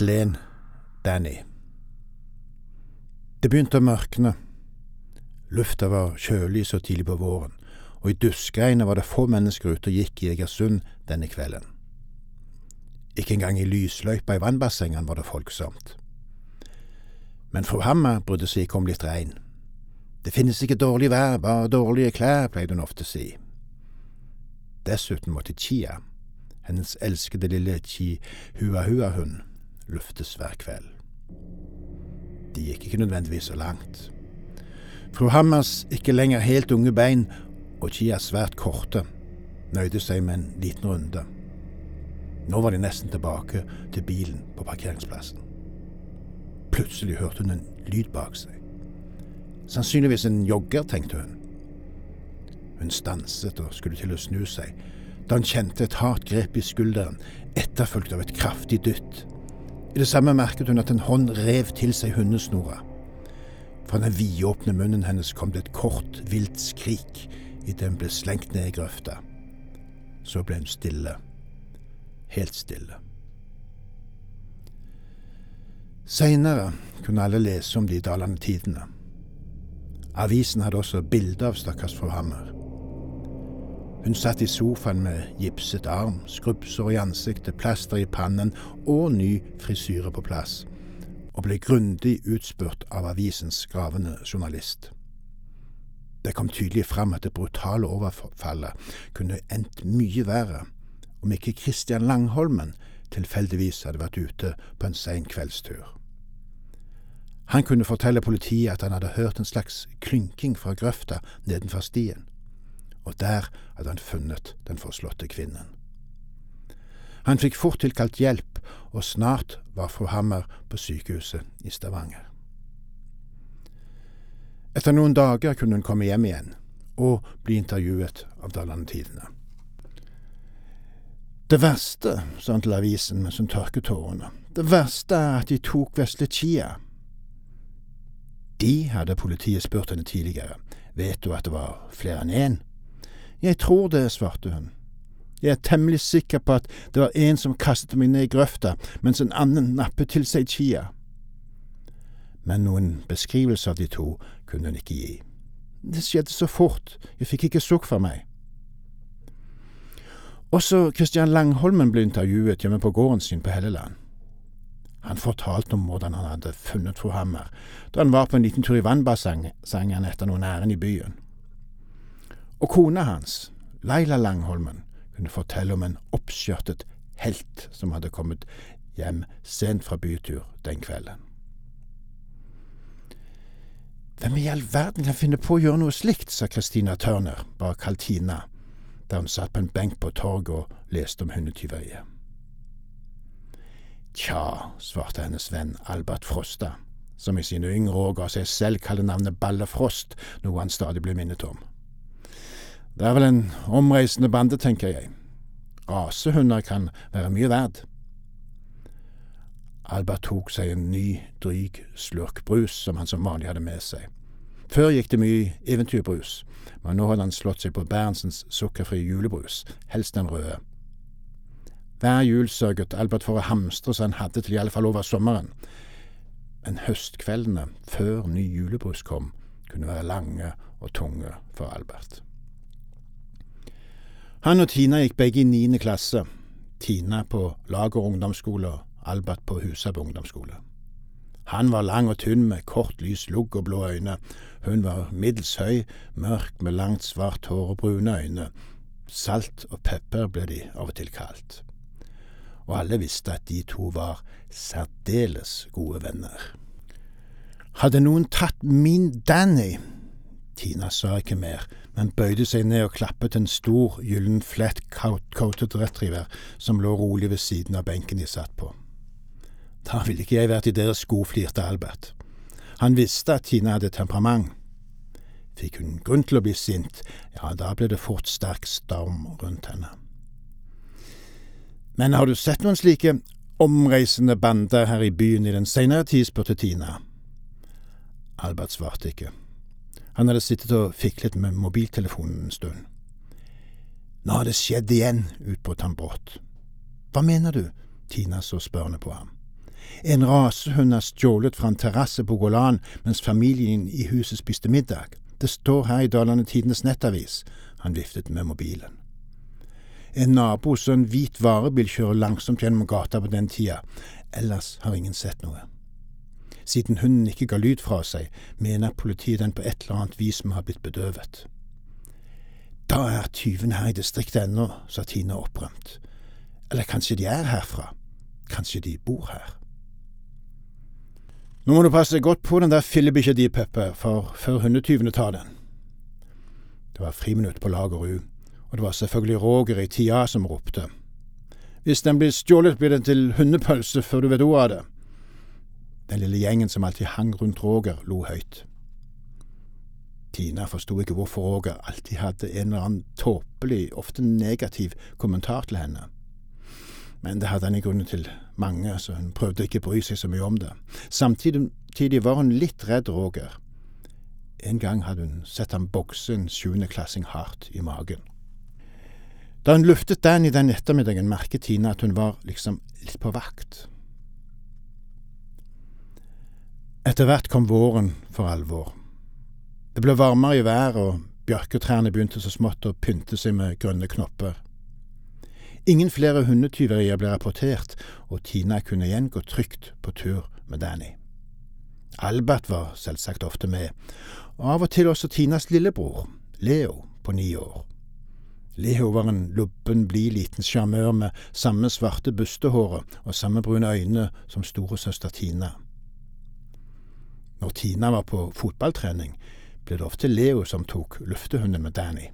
1 Danny Det begynte å mørkne. Lufta var kjølig så tidlig på våren, og i duskregnet var det få mennesker ute og gikk i Egersund denne kvelden. Ikke engang i lysløypa i vannbassengene var det folksomt. Men fru Hammer brydde seg ikke om litt regn. Det finnes ikke dårlig vær, bare dårlige klær, pleide hun ofte si. Dessuten måtte Chia, hennes elskede lille chi-hua-hua-hund, luftes hver kveld. De gikk ikke nødvendigvis så langt. Fru Hammers ikke lenger helt unge bein og Kia svært korte nøyde seg med en liten runde. Nå var de nesten tilbake til bilen på parkeringsplassen. Plutselig hørte hun en lyd bak seg. Sannsynligvis en jogger, tenkte hun. Hun stanset og skulle til å snu seg, da hun kjente et hardt grep i skulderen, etterfulgt av et kraftig dytt. I det samme merket hun at en hånd rev til seg hundesnora. Fra den vidåpne munnen hennes kom det et kort, vilt skrik idet hun ble slengt ned i grøfta. Så ble hun stille. Helt stille. Seinere kunne alle lese om de dalende tidene. Avisen hadde også bilde av stakkars fru Hammer. Hun satt i sofaen med gipset arm, skrubbsår i ansiktet, plaster i pannen og ny frisyre på plass, og ble grundig utspurt av avisens gravende journalist. Det kom tydelig fram at det brutale overfallet kunne endt mye verre om ikke Christian Langholmen tilfeldigvis hadde vært ute på en sein kveldstur. Han kunne fortelle politiet at han hadde hørt en slags klynking fra grøfta nedenfor stien, og der hadde han funnet den forslåtte kvinnen. Han fikk fort tilkalt hjelp, og snart var fru Hammer på sykehuset i Stavanger. Etter noen dager kunne hun komme hjem igjen og bli intervjuet av Dalane Tidende. Det verste, sa han til avisen mens hun tørket tårene, det verste er at de tok vesle Chia. De hadde politiet spurt henne tidligere. Vet du at det var flere enn én? Jeg tror det, svarte hun. Jeg er temmelig sikker på at det var en som kastet meg ned i grøfta, mens en annen nappet til seg kia.» Men noen beskrivelse av de to kunne hun ikke gi. Det skjedde så fort, jeg fikk ikke sukk for meg. Også Christian Langholmen ble intervjuet hjemme på gården sin på Helleland. Han fortalte om hvordan han hadde funnet fru Hammer da han var på en liten tur i vannbassenget etter noen ærend i byen. Og kona hans, Laila Langholmen, kunne fortelle om en oppskjørtet helt som hadde kommet hjem sent fra bytur den kvelden. Hvem i all verden kan finne på å gjøre noe slikt, sa Christina Turner kalt Tina, da hun satt på en benk på torget og leste om hundetyveriet. Tja, svarte hennes venn Albert Frosta, som i sine yngre år ga seg selv kallenavnet Balle Frost, noe han stadig ble minnet om. Det er vel en omreisende bande, tenker jeg. Rasehunder kan være mye verd. Albert tok seg en ny, dryg slurk brus som han som vanlig hadde med seg. Før gikk det mye eventyrbrus, men nå hadde han slått seg på Berntsens sukkerfrie julebrus, helst den røde. Hver jul sørget Albert for å hamstre så han hadde til i alle fall over sommeren. Men høstkveldene før ny julebrus kom, kunne være lange og tunge for Albert. Han og Tina gikk begge i niende klasse. Tina på Lager ungdomsskole og Albert på Husab ungdomsskole. Han var lang og tynn med kort, lys lugg og blå øyne. Hun var middels høy, mørk med langt, svart hår og brune øyne. Salt og pepper ble de av og til kalt. Og alle visste at de to var særdeles gode venner. Hadde noen tatt min Danny? Tina sa ikke mer, men bøyde seg ned og klappet en stor, gyllen flett coated retriever som lå rolig ved siden av benken de satt på. Da ville ikke jeg vært i deres sko, flirte Albert. Han visste at Tina hadde temperament. Fikk hun grunn til å bli sint, ja, da ble det fort sterk storm rundt henne. Men har du sett noen slike omreisende bander her i byen i den senere tid, spurte Tina. Albert svarte ikke. Han hadde sittet og fiklet med mobiltelefonen en stund. Nå har det skjedd igjen, utbrøt han brått. Hva mener du? Tina så spørrende på ham. En rasehund er stjålet fra en terrasse på Golan mens familien i huset spiste middag. Det står her i Dalane Tidenes nettavis. Han viftet med mobilen. En nabo som en hvit varebil kjøre langsomt gjennom gata på den tida. Ellers har ingen sett noe. Siden hunden ikke ga lyd fra seg, mener politiet den på et eller annet vis må ha blitt bedøvet. Da er tyvene her i distriktet ennå, sa Tina opprømt. Eller kanskje de er herfra? Kanskje de bor her? Nå må du passe godt på den der fillebikkja di, Peppe, for før hundetyvene tar den. Det var friminutt på Lagerud, og det var selvfølgelig Roger i tida som ropte. Hvis den blir stjålet, blir den til hundepølse før du vet ordet av det. Den lille gjengen som alltid hang rundt Roger, lo høyt. Tina forsto ikke hvorfor Roger alltid hadde en eller annen tåpelig, ofte negativ kommentar til henne. Men det hadde han i grunnen til mange, så hun prøvde ikke å bry seg så mye om det. Samtidig var hun litt redd Roger. En gang hadde hun sett ham bokse en sjuendeklassing hardt i magen. Da hun luftet Danny den ettermiddagen, merket Tina at hun var liksom litt på vakt. Etter hvert kom våren for alvor. Det ble varmere i været, og bjørketrærne begynte så smått å pynte seg med grønne knopper. Ingen flere hundetyverier ble rapportert, og Tina kunne igjen gå trygt på tur med Danny. Albert var selvsagt ofte med, og av og til også Tinas lillebror, Leo, på ni år. Leo var en lubben, blid liten sjarmør med samme svarte bustehåret og samme brune øyne som storesøster Tina. Når Tina var på fotballtrening, ble det ofte Leo som tok luftehunden med Danny.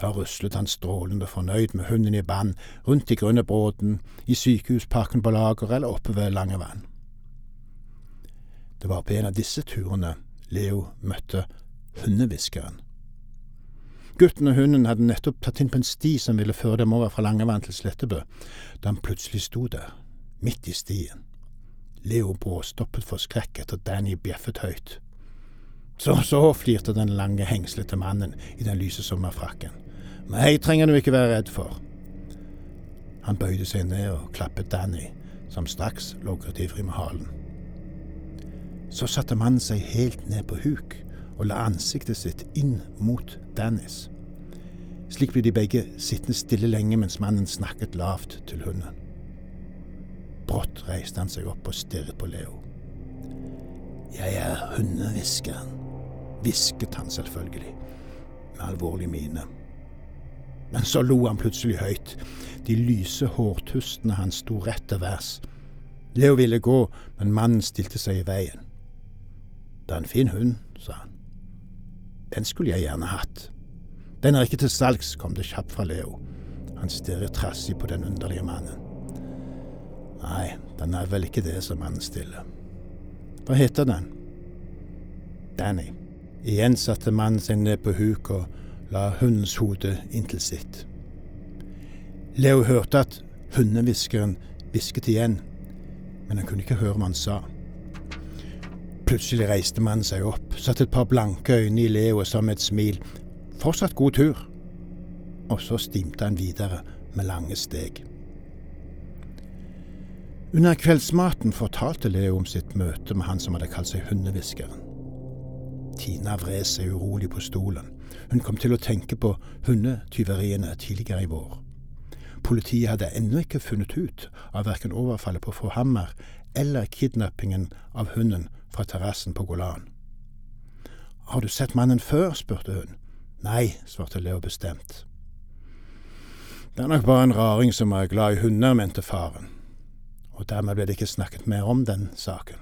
Da ruslet han strålende fornøyd med hunden i band rundt i Grønnebråten, i sykehusparken på Lager eller oppe ved Langevann. Det var på en av disse turene Leo møtte hundehviskeren. Gutten og hunden hadde nettopp tatt inn på en sti som ville føre dem over fra Langevann til Slettebø, da han plutselig sto der, midt i stien. Leo bråstoppet for skrekk etter Danny bjeffet høyt. Så, så, flirte den lange, hengslete mannen i den lyse sommerfrakken. Meg trenger du ikke være redd for. Han bøyde seg ned og klappet Danny, som straks logret ivrig med halen. Så satte mannen seg helt ned på huk og la ansiktet sitt inn mot Dannys. Slik ble de begge sittende stille lenge mens mannen snakket lavt til hunden. Brått reiste han seg opp og stirret på Leo. Jeg er hundehviskeren hvisket han selvfølgelig, med alvorlig mine. Men så lo han plutselig høyt. De lyse hårtustene hans sto rett til værs. Leo ville gå, men mannen stilte seg i veien. Det er en fin hund, sa han. Den skulle jeg gjerne hatt. Den er ikke til salgs, kom det kjapt fra Leo. Han stirret trassig på den underlige mannen. Nei, den er vel ikke det, sa mannen stille. Hva heter den? Danny. Igjen satte mannen seg ned på huk og la hundens hode inntil sitt. Leo hørte at hundehviskeren hvisket igjen, men han kunne ikke høre hva han sa. Plutselig reiste mannen seg opp, satte et par blanke øyne i Leo og sa med et smil fortsatt god tur. Og så stimte han videre med lange steg. Under kveldsmaten fortalte Leo om sitt møte med han som hadde kalt seg hundehviskeren. Tina vred seg urolig på stolen. Hun kom til å tenke på hundetyveriene tidligere i vår. Politiet hadde ennå ikke funnet ut av verken overfallet på fru Hammer eller kidnappingen av hunden fra terrassen på Golan. Har du sett mannen før? spurte hun. Nei, svarte Leo bestemt. Det er nok bare en raring som er glad i hunder, mente faren. Og dermed ble det ikke snakket mer om den saken.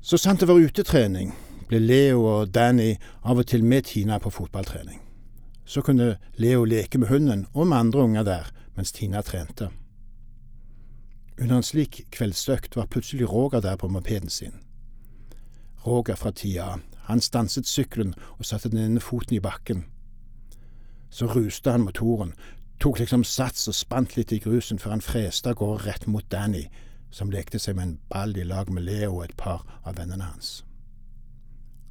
Så sant det var utetrening, ble Leo og Danny av og til med Tina på fotballtrening. Så kunne Leo leke med hunden og med andre unger der, mens Tina trente. Under en slik kveldsøkt var plutselig Roger der på mopeden sin. Roger fra tida Han stanset sykkelen og satte den ene foten i bakken. Så ruste han motoren, tok liksom sats og spant litt i grusen før han freste av gårde rett mot Danny, som lekte seg med en ball i lag med Leo og et par av vennene hans.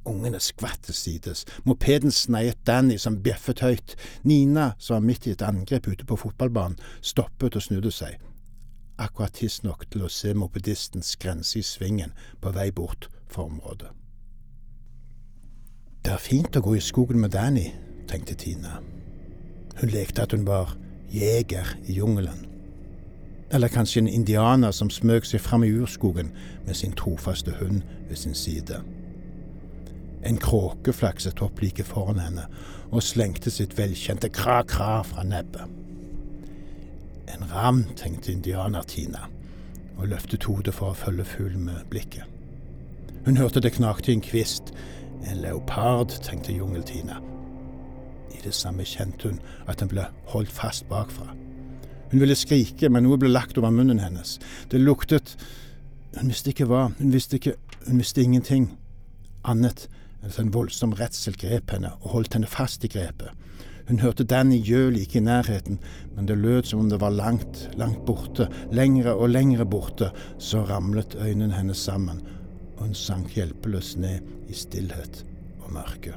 Ungene skvatt til sides, mopeden sneiet Danny som bjeffet høyt, Nina, som var midt i et angrep ute på fotballbanen, stoppet og snudde seg. akkurat tidsnok til å se mopedistens grense i svingen på vei bort fra området. Det er fint å gå i skogen med Danny, tenkte Tina. Hun lekte at hun var jeger i jungelen. Eller kanskje en indianer som smøg seg fram i urskogen med sin trofaste hund ved sin side. En kråke flakset opp like foran henne og slengte sitt velkjente kra-kra fra nebbet. En ram, tenkte indianer-Tina, og løftet hodet for å følge fuglen med blikket. Hun hørte det knakte i en kvist. En leopard, tenkte Jungeltina. I det samme kjente hun at den ble holdt fast bakfra. Hun ville skrike, men noe ble lagt over munnen hennes. Det luktet Hun visste ikke hva. Hun visste ikke Hun visste ingenting. Annet enn at en voldsom redsel grep henne og holdt henne fast i grepet. Hun hørte Danny gjø like i nærheten, men det lød som om det var langt, langt borte, lengre og lengre borte. Så ramlet øynene hennes sammen, og hun sank hjelpeløst ned i stillhet og mørke.